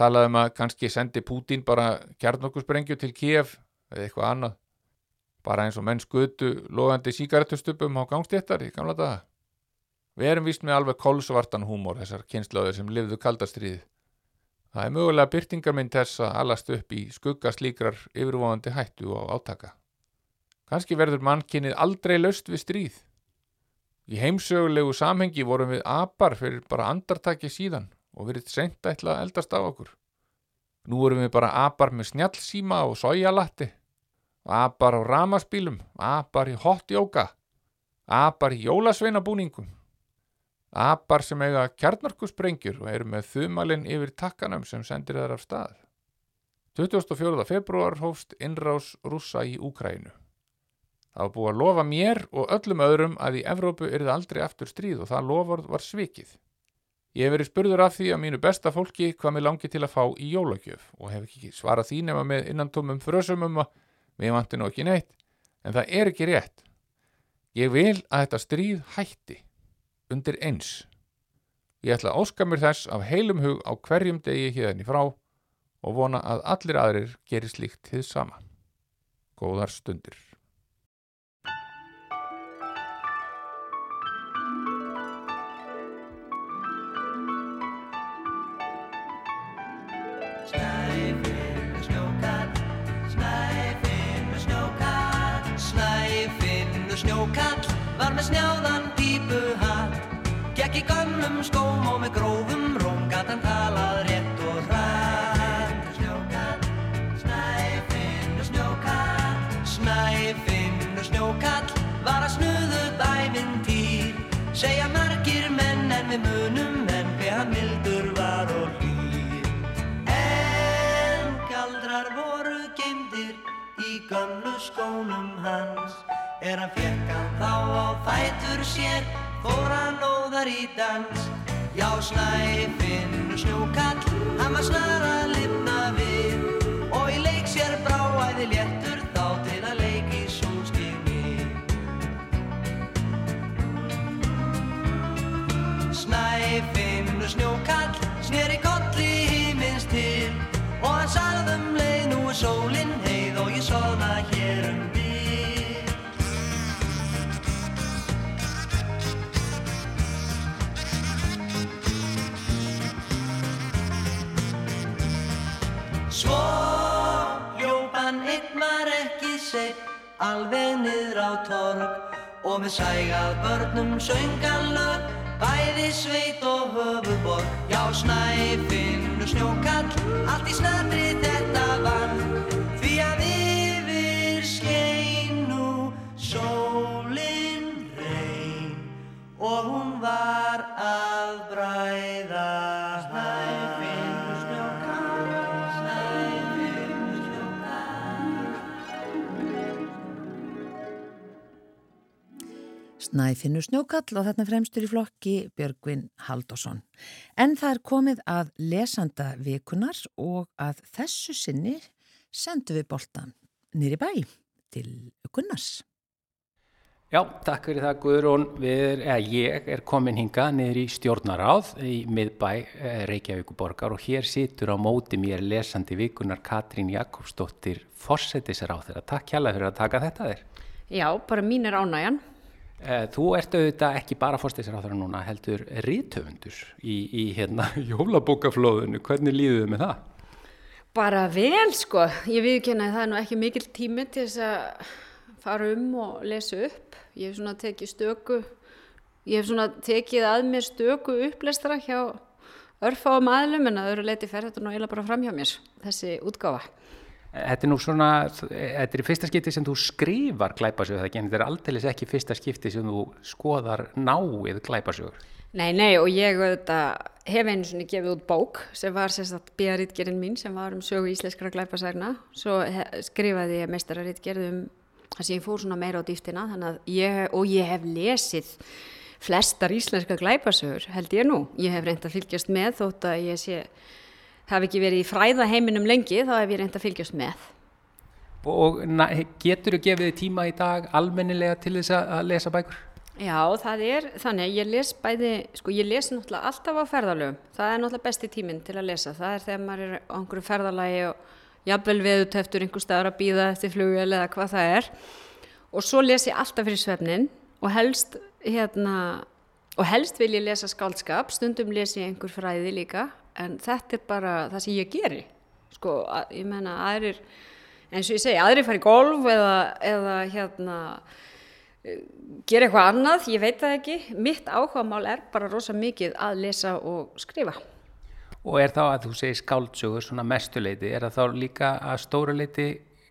talaðum að kannski sendi Pútín bara kjarnokkusbrengju til Kiev eða eitthvað annað bara eins og menn skutu logandi síkaretustupum á gangstéttar í gamla daga. Við erum vist með alveg kolsvartan húmor þessar kynnslóðir sem livðu kaldastriðið. Það er mögulega byrtingarmynd þess að alast upp í skuggaslíkrar yfirvóðandi hættu og átaka. Kanski verður mannkynnið aldrei löst við stríð. Í heimsögulegu samhengi vorum við apar fyrir bara andartaki síðan og verið seint ætla að eldast á okkur. Nú vorum við bara apar með snjallsíma og sójalatti apar á ramaspílum, apar í hotjóka, apar í jólasveinabúningum, apar sem eiga kjarnarkusprengjur og eru með þumalinn yfir takkanum sem sendir þar af stað. 24. februar hófst innrás rúsa í Úkrænu. Það var búið að lofa mér og öllum öðrum að í Evrópu er það aldrei aftur stríð og það loford var svikið. Ég hef verið spurður af því að mínu besta fólki hvað mér langi til að fá í jólagjöf og hef ekki svarað því nema með innantómum frösumum að Við vantum nú ekki neitt, en það er ekki rétt. Ég vil að þetta stríð hætti undir eins. Ég ætla að óska mér þess af heilum hug á hverjum degi hérna í frá og vona að allir aðrir gerir slíkt þið sama. Góðar stundir. Var með snjáðan pípuhatt. Gekk í gömlum skóm og með grófum róm gat hann talað rétt og hratt. Snjókall, snæfinn snjókall, snæfinn snjókall var að snuðut ævintýr. Segja margir menn en við munum en hver hann mildur var og hlýr. En galdrar voru geimdir í gömlu skónum hans Er hann fjerkan þá á fætur sér, fór hann óðar í dans. Já, snæfinn snúkall, hann var snar að lifna við. Og í leik sér bráæði léttur þá til að leiki sólstími. Snæfinn snúkall, sneri kolli í minns til. Og hann salðum leið nú sólinn. Seitt alveg niður á torg og með sægað börnum söngan lög bæði sveit og höfuborg Já, snæfinn og snjókall allt í snöðri þetta vann því að yfir skein nú sólin reyn og hún var að bræða Snæfinnur Snjókall og þarna fremstur í flokki Björgvin Haldásson. En það er komið að lesanda vikunar og að þessu sinni sendum við boltan nýri bæ til Gunnars. Já, takk fyrir það Guðrún. Við er, eða, ég er komin hinga niður í stjórnaráð í miðbæ eh, Reykjavíkuborgar og hér situr á móti mér lesandi vikunar Katrín Jakobsdóttir Fossetisráð. Takk hjálpa fyrir að taka þetta þér. Já, bara mín er ánægjan. Eh, Þú ert auðvitað ekki bara fórstisráð þeirra núna, heldur rítöfundur í, í hérna jólabókaflóðinu. Hvernig líðuðu með það? Bara vel, sko. Ég viðkynna að það er nú ekki mikil tími til þess að fara um og lesa upp. Ég hef svona tekið stöku, ég hef svona tekið að mér stöku upplestara hjá örfáum aðlum en að öðru leiti fer þetta nú eiginlega bara fram hjá mér, þessi útgáfa. Þetta er nú svona, þetta er fyrsta skipti sem þú skrifar glæpasögur, það ekki, en þetta er aldeilis ekki fyrsta skipti sem þú skoðar náið glæpasögur. Nei, nei, og ég hef einu svona gefið út bók sem var sérstætt bíarítgerinn mín sem var um sögu íslenskara glæpasærna. Svo skrifaði ég meistararítgerð um þar sem ég fór svona meira á dýftina ég, og ég hef lesið flestar íslenska glæpasögur held ég nú. Ég hef reynd að fylgjast með þótt að ég sé, hef ekki verið í fræðaheiminum lengi þá hef ég reynd að fylgjast með. Og getur þú gefið tíma í dag almennilega til þess að lesa bækur? Já, það er þannig ég les bæði, sko ég les náttúrulega alltaf á ferðalögum. Það er náttúrulega besti tíminn til að lesa. Það er þegar maður er á einhverju ferðalagi og jafnvel veðuteftur einhver staðar að býða eftir flugvel eða hvað það er. Og svo les ég alltaf fyrir svefnin og helst, hérna, og helst vil ég lesa skáldskap. Stundum les ég einhver fræði líka, en þetta er bara það sem ég geri. Sko, að, ég menna, aðrir, eins og ég segi, aðrir fara í golf eða, eða hérna, gera eitthvað annað, ég veit það ekki. Mitt áhugamál er bara rosa mikið að lesa og skrifa. Og er þá að þú segir skáldsögur svona mestuleiti, er það þá líka að stóru leiti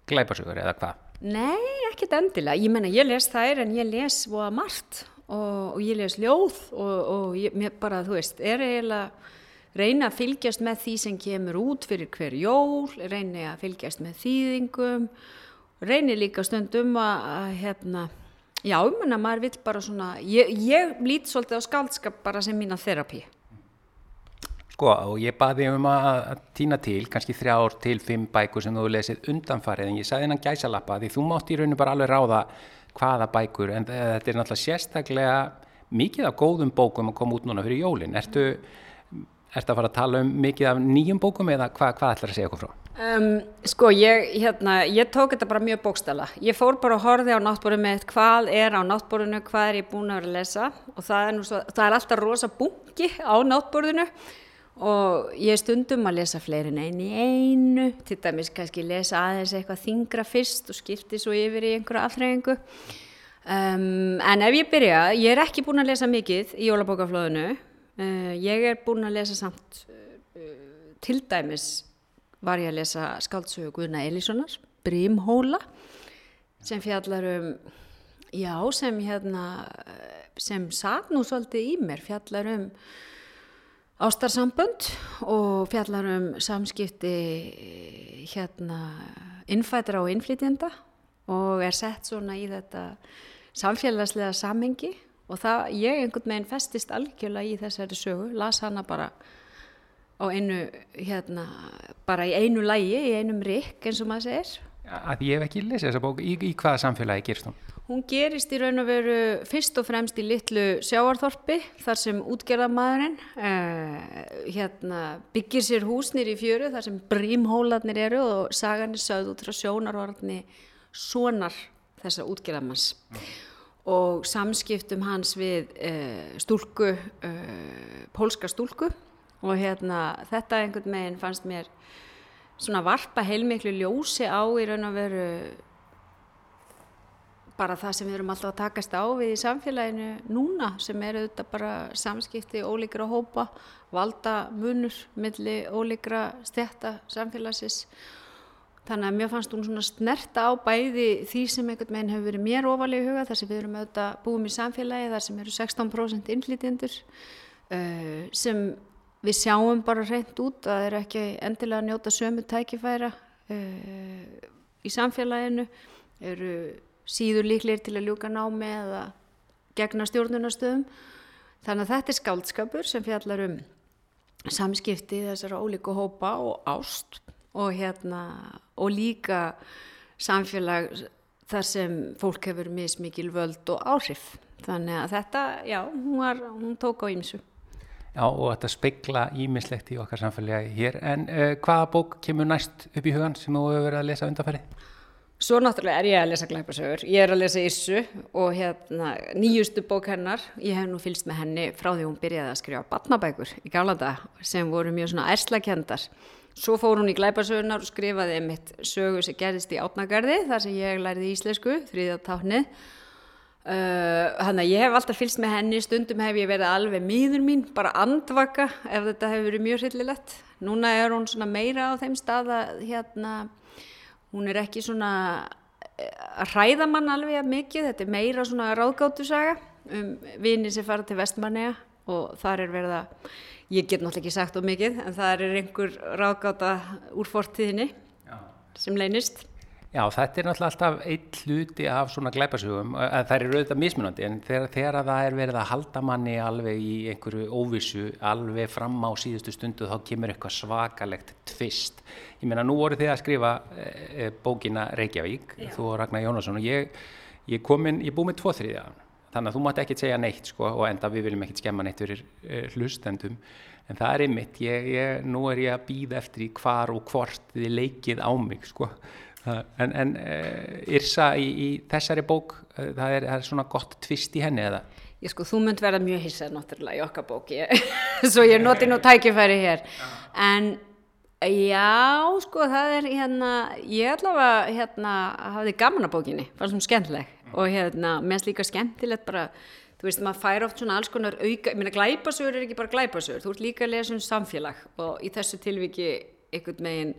glæpasögur eða hvað? Nei, ekkert endilega. Ég menna, ég les þær en ég les voða margt og, og ég les ljóð og, og ég, bara, þú veist, er eiginlega reyna að fylgjast með því sem kemur út fyrir hver jól, reyna að fylgjast með þýðingum, reyni líka stundum að, að hérna, já, ég menna, maður vill bara svona, ég, ég lít svolítið á skáldskap bara sem mína þerapi. Sko, og ég baði um að, týna til, kannski þrjár til fimm bækur sem þú lesið undanfarið, en ég sagði hennan gæsalappa því þú mátt í rauninu bara alveg ráða hvaða bækur, en þetta er náttúrulega sérstaklega mikið af góðum bókum að koma út núna fyrir jólin. Ertu, ertu að fara að tala um mikið af nýjum bókum eða hva, hvað ætlar að segja okkur frá? Um, sko, ég, hérna, ég tók þetta bara mjög bókstala. Ég fór bara að horfi á náttbórinu með hvað er á náttbórinu, hvað er ég búin að vera að lesa og það er, svo, það er alltaf rosa bunki á náttbórinu og ég stundum að lesa fleirin einu í einu, til dæmis kannski lesa aðeins eitthvað þingra fyrst og skipti svo yfir í einhverja afþreyingu. Um, en ef ég byrja, ég er ekki búin að lesa mikið í jólabókaflóðinu, uh, ég er búin að lesa samt uh, til dæmis var ég að lesa skáldsögu Guðna Elíssonar, Brímhóla, sem fjallar um, já, sem hérna, sem sag nú svolítið í mér, fjallar um ástarsambönd og fjallar um samskipti hérna innfættra og innflytjenda og er sett svona í þetta samfélagslega samengi og það, ég einhvern veginn festist algjörlega í þessari sögu, las hana bara á einu, hérna, bara í einu lægi, í einum rikk eins og maður segir. Að ég hef ekki lesið þessa bók, í, í hvaða samfélagi gerst hún? Hún gerist í raun og veru fyrst og fremst í litlu sjáarþorpi þar sem útgerðamæðurinn uh, hérna, byggir sér húsnir í fjöru þar sem brímhólarnir eru og sagan er sögð út frá sjónarvarni sonar þessa útgerðamanns. Mm. Og samskiptum hans við uh, stúlku, uh, pólska stúlku og hérna, þetta einhvern veginn fannst mér svona varpa heilmiklu ljósi á í raun og veru bara það sem við erum alltaf að takast á við í samfélaginu núna sem eru þetta bara samskipti ólíkra hópa, valda munur milli ólíkra stjætta samfélagsins. Þannig að mér fannst hún svona snerta á bæði því sem einhvern veginn hefur verið mér ofalega í huga þar sem við erum auðvitað búum í samfélagi þar sem eru 16% innflytjendur uh, sem við sjáum bara reynd út að það er ekki endilega að njóta sömu tækifæra uh, í samfélaginu eru síður líklegir til að ljúka námi eða gegna stjórnunastöðum. Þannig að þetta er skáldskapur sem fjallar um samskipti þessara ólíku hópa og ást og, hérna, og líka samfélag þar sem fólk hefur mismikil völd og áhrif. Þannig að þetta, já, hún, var, hún tók á ýmsu. Já, og þetta speikla ímislegt í okkar samfélagi hér. En uh, hvaða bók kemur næst upp í hugan sem þú hefur verið að lesa undanferði? Svo náttúrulega er ég að lesa glæpasögur, ég er að lesa Issu og hérna nýjustu bók hennar, ég hef nú fylst með henni frá því hún byrjaði að skrifa batnabækur í gálanda sem voru mjög svona ærslakendar. Svo fór hún í glæpasögunar og skrifaði einmitt sögu sem gerðist í átnagarði þar sem ég læriði íslensku, þrýða táknið. Uh, Þannig að ég hef alltaf fylst með henni, stundum hef ég verið alveg miður mín, bara andvaka ef þetta hefur verið mjög hryllilegt. Núna er hún svona meira á þeim stað að hérna hún er ekki svona að hræða mann alveg mikið, þetta er meira svona ráðgáttu saga um vini sem fara til vestmanniða og þar er verið að, ég get náttúrulega ekki sagt of mikið, en þar er einhver ráðgáta úr fortíðinni Já. sem leynist. Já, þetta er náttúrulega alltaf einn hluti af svona glæpasögum, það er auðvitað mismunandi, en þegar, þegar það er verið að halda manni alveg í einhverju óvissu, alveg fram á síðustu stundu, þá kemur eitthvað svakalegt tvist. Ég meina, nú voru þið að skrifa e, bókina Reykjavík, Já. þú og Ragnar Jónasson, og ég, ég kom inn, ég búið með tvo þriðja, þannig að þú mátti ekkert segja neitt, sko, og enda við viljum ekkert skemma neitt fyrir e, hlustendum, en það er ég, nú er ég að býða eftir í hvar og hvort þið leikið á mig, sko, en, en uh, Yrsa í, í þessari bók uh, það, er, það er svona gott tvist í henni eða? Ég sko, þú mynd verða mjög hissað náttúrulega í okkar bóki svo ég noti nú tækifæri hér. En já, sko, það er hérna, ég allavega hérna, hafði gaman að bókinni. Bara svona skemmtileg og hérna, mest líka skemmtilegt bara þú veist, maður fær oft svona alls konar auka, ég meina, glæpasögur er ekki bara glæpasögur, þú ert líka að lesa um samfélag og í þessu tilviki einhvern meginn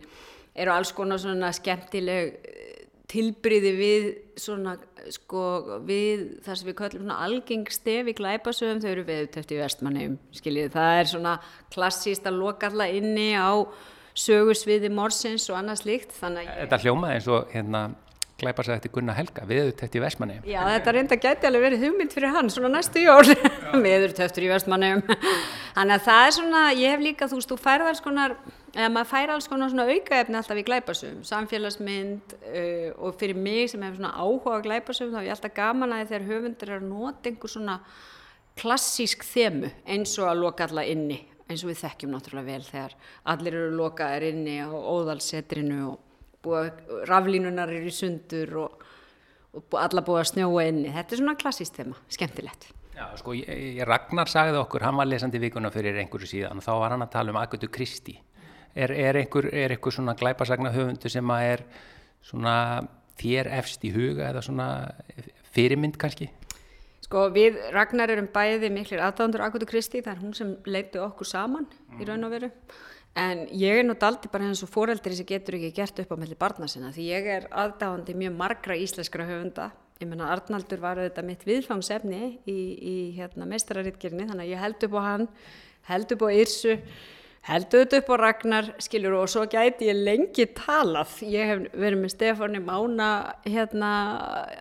eru alls konar svona skemmtileg eh, tilbriði við svona sko við það sem við kallum svona algengstef í glæpasögum þau eru viðtöft í vestmannum skiljið. Það er svona klassíst að loka alla inni á sögursviði morsins og annað slíkt ég... Þetta hljómaði eins og hérna glæpa sig eftir Gunnar Helga, viðurtöft í Vestmanni Já, þetta reynda gæti alveg verið hugmynd fyrir hann svona næstu jól, viðurtöftur í Vestmanni Þannig að það er svona ég hef líka, þú veist, þú færð alls konar eða maður fær alls konar svona aukaefni alltaf í glæpasöfum, samfélagsmynd uh, og fyrir mig sem hefur svona áhuga á glæpasöfum þá er ég alltaf gaman að þegar höfundur er að nota einhver svona klassísk þemu eins og að loka alla inni eins og við þekkjum náttúrulega vel þegar allir eru lokaðir inni á óðalsetrinu og raflínunar eru í sundur og, og alla búið að snjóa inni. Þetta er svona klassíst þema, skemmtilegt. Já, sko, ég, ég, Ragnar sagði okkur, hann var lesandi vikuna fyrir einhverju síðan þá var hann að tala um Agutu Kristi er, er, einhver, er einhver svona glæpasagna höfundu sem að er svona þér efst í huga eða svona fyrirmynd kannski? Sko við Ragnar erum bæði miklir aðdándur Agutu Kristi, það er hún sem leiti okkur saman mm. í raun og veru En ég er nú daldi bara eins og fóreldri sem getur ekki gert upp á melli barna sinna því ég er aðdáðandi mjög margra íslenskra höfunda. Ég menna Arnaldur var auðvitað mitt viðfangsefni í, í hérna, meistararitgerni þannig að ég held upp á hann, held upp á Yrsu, held upp á Ragnar skiljur og svo gæti ég lengi talað. Ég hef verið með Stefáni Mána hérna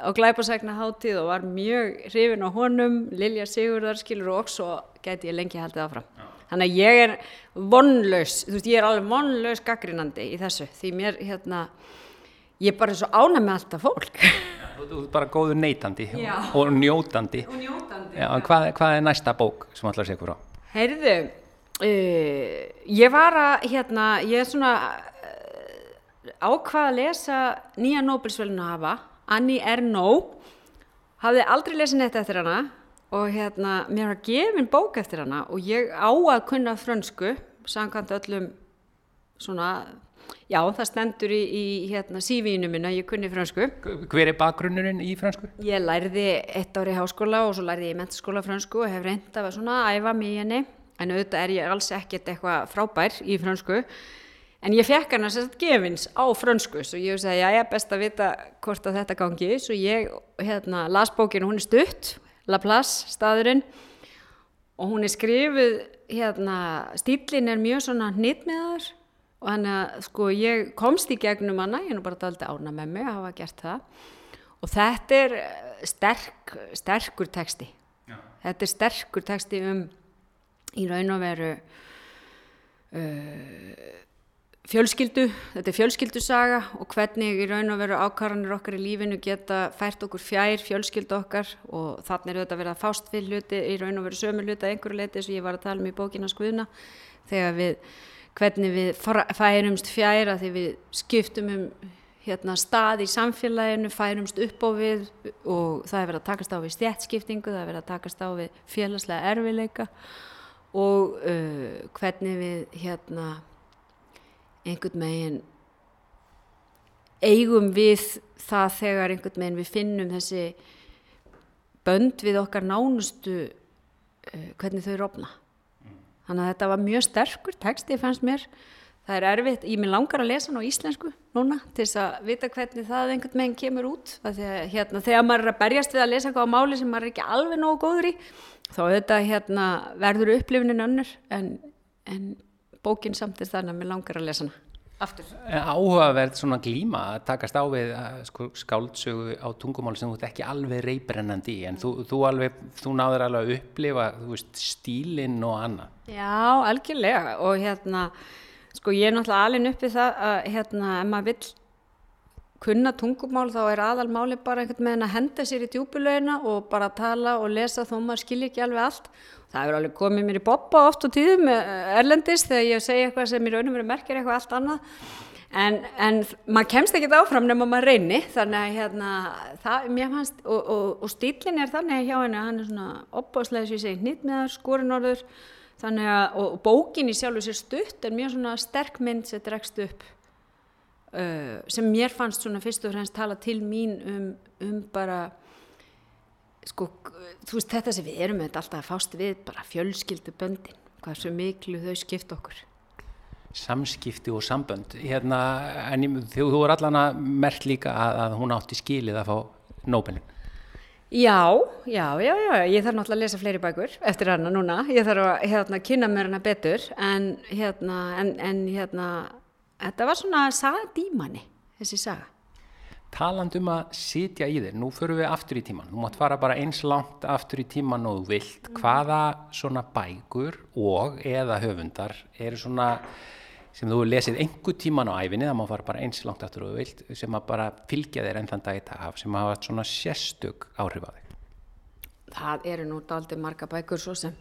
á Glæpasækna hátíð og var mjög hrifin á honum, Lilja Sigurðar skiljur og svo gæti ég lengi haldið áfram. Þannig að ég er vonlaus, þú veist, ég er alveg vonlaus gaggrinandi í þessu, því mér, hérna, ég er bara svo ánæg með alltaf fólk. Já, þú ert bara góður neytandi Já. og njótandi. Og njótandi. Já, hvað, hvað er næsta bók sem ætlar að segja hverjá? Heyrðu, uh, ég var að, hérna, ég er svona uh, ákvað að lesa nýja Nobelsvölinu að hafa, Annie Ernaux, hafði aldrei lesið neitt eftir hana, og hérna, mér var gefin bók eftir hana og ég á að kunna frönsku, samkvæmt öllum svona, Já, það stendur í, í hérna, sívínu minna, ég kunni frönsku. Hver er bakgrunnurinn í fransku? Ég lærði eitt ári í háskóla og svo lærði ég í mentaskóla frönsku og hef reynd að svona æfa mig í henni. En auðvitað er ég alls ekkert eitthvað frábær í frönsku. En ég fekk hana sérst gefins á frönsku, svo ég sagði, já, ég er best að vita hvort að þetta gangi. Svo ég hérna, las bókinu, hún er stutt, Laplace, staðurinn, og hún er skrifuð, hérna, stílinn er mjög svona hnitmiðar og hann að, sko, ég komst í gegnum hana, ég er nú bara daldi ána með mig að hafa gert það. Og þetta er sterk, sterkur texti. Já. Þetta er sterkur texti um í raun og veru uh, fjölskyldu, þetta er fjölskyldusaga og hvernig í raun og veru ákvarðanir okkar í lífinu geta fært okkur fjær fjölskyldu okkar og þannig er þetta verið að fást við hluti í raun og veru sömu hluti einhverju leiti sem ég var að tala um í bókina skuðna þegar við, hvernig við færumst fjær að því við skiptum um hérna, stað í samfélaginu, færumst upp á við og það er verið að takast á við stjætskiptingu, það er verið að takast á við félagslega erfileika og uh, hvernig við hérna einhvern megin eigum við það þegar einhvern megin við finnum þessi bönd við okkar nánustu uh, hvernig þau rofna. Þannig að þetta var mjög sterkur texti fannst mér. Það er erfitt, ég minn langar að lesa hann á íslensku núna til þess að vita hvernig það einhvern meginn kemur út. Þegar, hérna, þegar maður er að berjast við að lesa eitthvað á máli sem maður er ekki alveg nógu góður í þá þetta hérna, verður upplifinin önnur en, en bókin samt er þannig að mér langar að lesa hana aftur. Áhugaverð svona glíma að takast á við sko, skáldsögu á tungumáli sem þú ert ekki alveg reybrennandi í en þú, þú, alveg, þú náður alveg að upplifa veist, stílinn og annað. Já, algjörlega og hérna sko ég er náttúrulega alveg uppið það að hérna ef maður vill kunna tungumál þá er aðalmáli bara einhvern veginn að henda sér í djúbulöginna og bara tala og lesa þó maður skilji ekki alveg allt. Það hefur alveg komið mér í boppa oft og tíðum erlendis þegar ég segi eitthvað sem í raunum verið merkir eitthvað allt annað. En, en maður kemst ekki áfram nema maður reyni þannig að hérna það, fannst og, og, og stílinn er þannig hjá henni að hann er svona opbáslega sem ég segi nýttmiðar, skorinorður þannig að og, bókin í sjálfu sér stutt er mjög svona sterk mynd sem dregst upp uh, sem mér fannst svona fyrst og fremst tala til mín um, um bara sko, þú veist þetta sem við erum alltaf að fást við, bara fjölskyldu böndin, hvað svo miklu þau skipt okkur. Samskipti og sambönd hérna, en þú, þú er allan að mert líka að, að hún átti skilið að fá Nobelin Já, já, já, já, ég þarf náttúrulega að lesa fleiri bækur eftir hana núna, ég þarf að hérna, kynna mér hana betur en hérna, en, en hérna, þetta var svona saga dímanni, þessi saga taland um að sitja í þér, nú förum við aftur í tíman, þú mátt fara bara eins langt aftur í tíman og þú vilt, mm. hvaða svona bækur og eða höfundar eru svona sem þú lesið einhver tíman á æfinni, það má fara bara eins langt aftur og þú vilt, sem að bara fylgja þér enn þann dag í dag, sem hafa svona sérstök áhrif á þig. Það eru nú daldið marga bækur svo sem,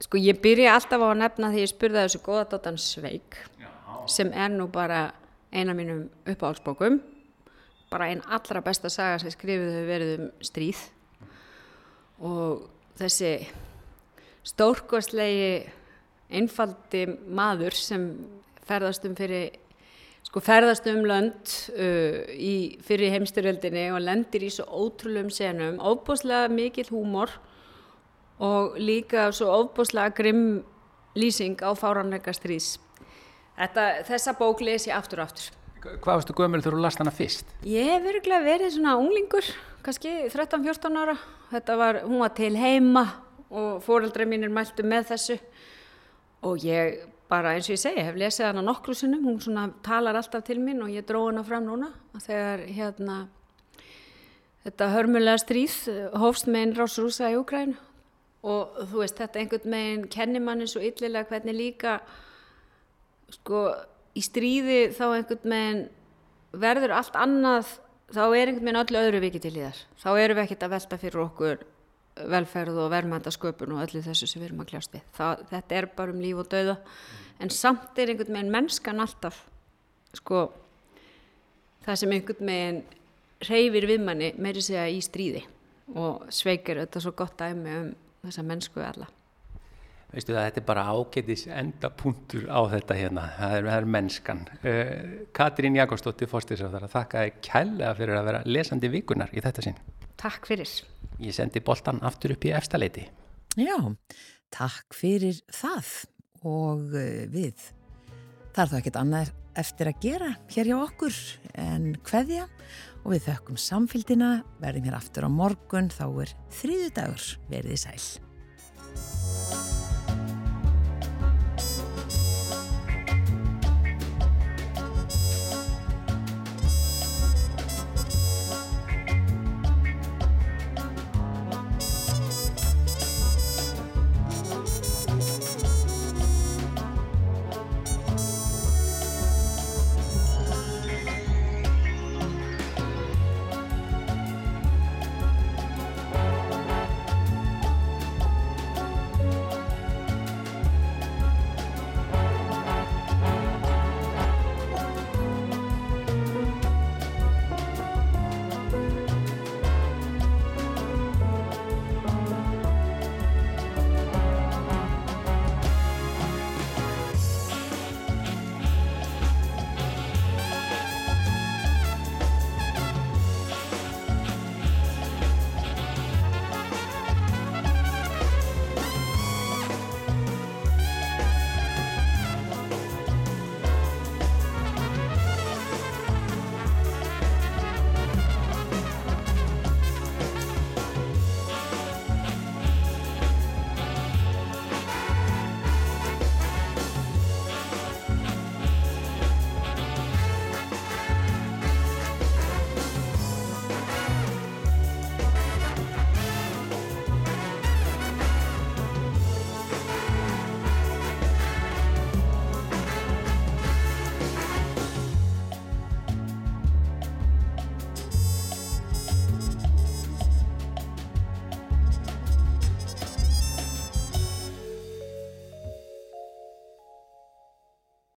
sko ég byrja alltaf á að nefna því ég spurði þessu góðadóttan Sveig, Já. Sem er nú bara eina mínum uppáhaldsbókum. Bara einn allra besta saga sem skrifið hefur verið um stríð. Og þessi stórkoslegi einfaldi maður sem ferðast um fyrir sko ferðast um lönd uh, í, fyrir heimstyrjöldinni og lendir í svo ótrúlum senum, óbúslega mikil húmor og líka svo óbúslega grimm lýsing á fáranleika stríðs. Þetta, þessa bók les ég aftur og aftur. Hvað varstu gömul þegar þú last hana fyrst? Ég hef virkulega verið svona unglingur, kannski 13-14 ára. Þetta var, hún var til heima og fóreldra mín er mæltu með þessu og ég bara eins og ég segi, hef lesið hana nokkru sinnum, hún svona talar alltaf til mín og ég dróð hana fram núna þegar hérna þetta hörmulega stríð hófst með einn rásrúsa í Ukræn og þú veist þetta einhvern meginn kennir manni svo yllilega hvernig líka sko í stríði þá einhvern veginn verður allt annað þá er einhvern veginn öllu öðru vikið til í þar þá erum við ekkert að velta fyrir okkur velferð og verðmæntasköpun og öllu þessu sem við erum að kljást við. Það, þetta er bara um líf og dauða. En samt er einhvern veginn mennskan alltaf sko það sem einhvern veginn reyfir við manni meiri segja í stríði. Og sveikir þetta svo gott dæmi um þessa mennsku alla veistu það, þetta er bara ágætis endapunktur á þetta hérna, það er, það er mennskan. Uh, Katrín Jakobsdóttir Fórstisráðara, þakka þér kærlega fyrir að vera lesandi vikunar í þetta sinn. Takk fyrir. Ég sendi boltan aftur upp í efstaleiti. Já, takk fyrir það og uh, við. Það er þá ekkert annað eftir að gera hér hjá okkur en hverja og við þökkum samfélgina, verðum hér aftur á morgun, þá er þriðu dagur verið í sæl.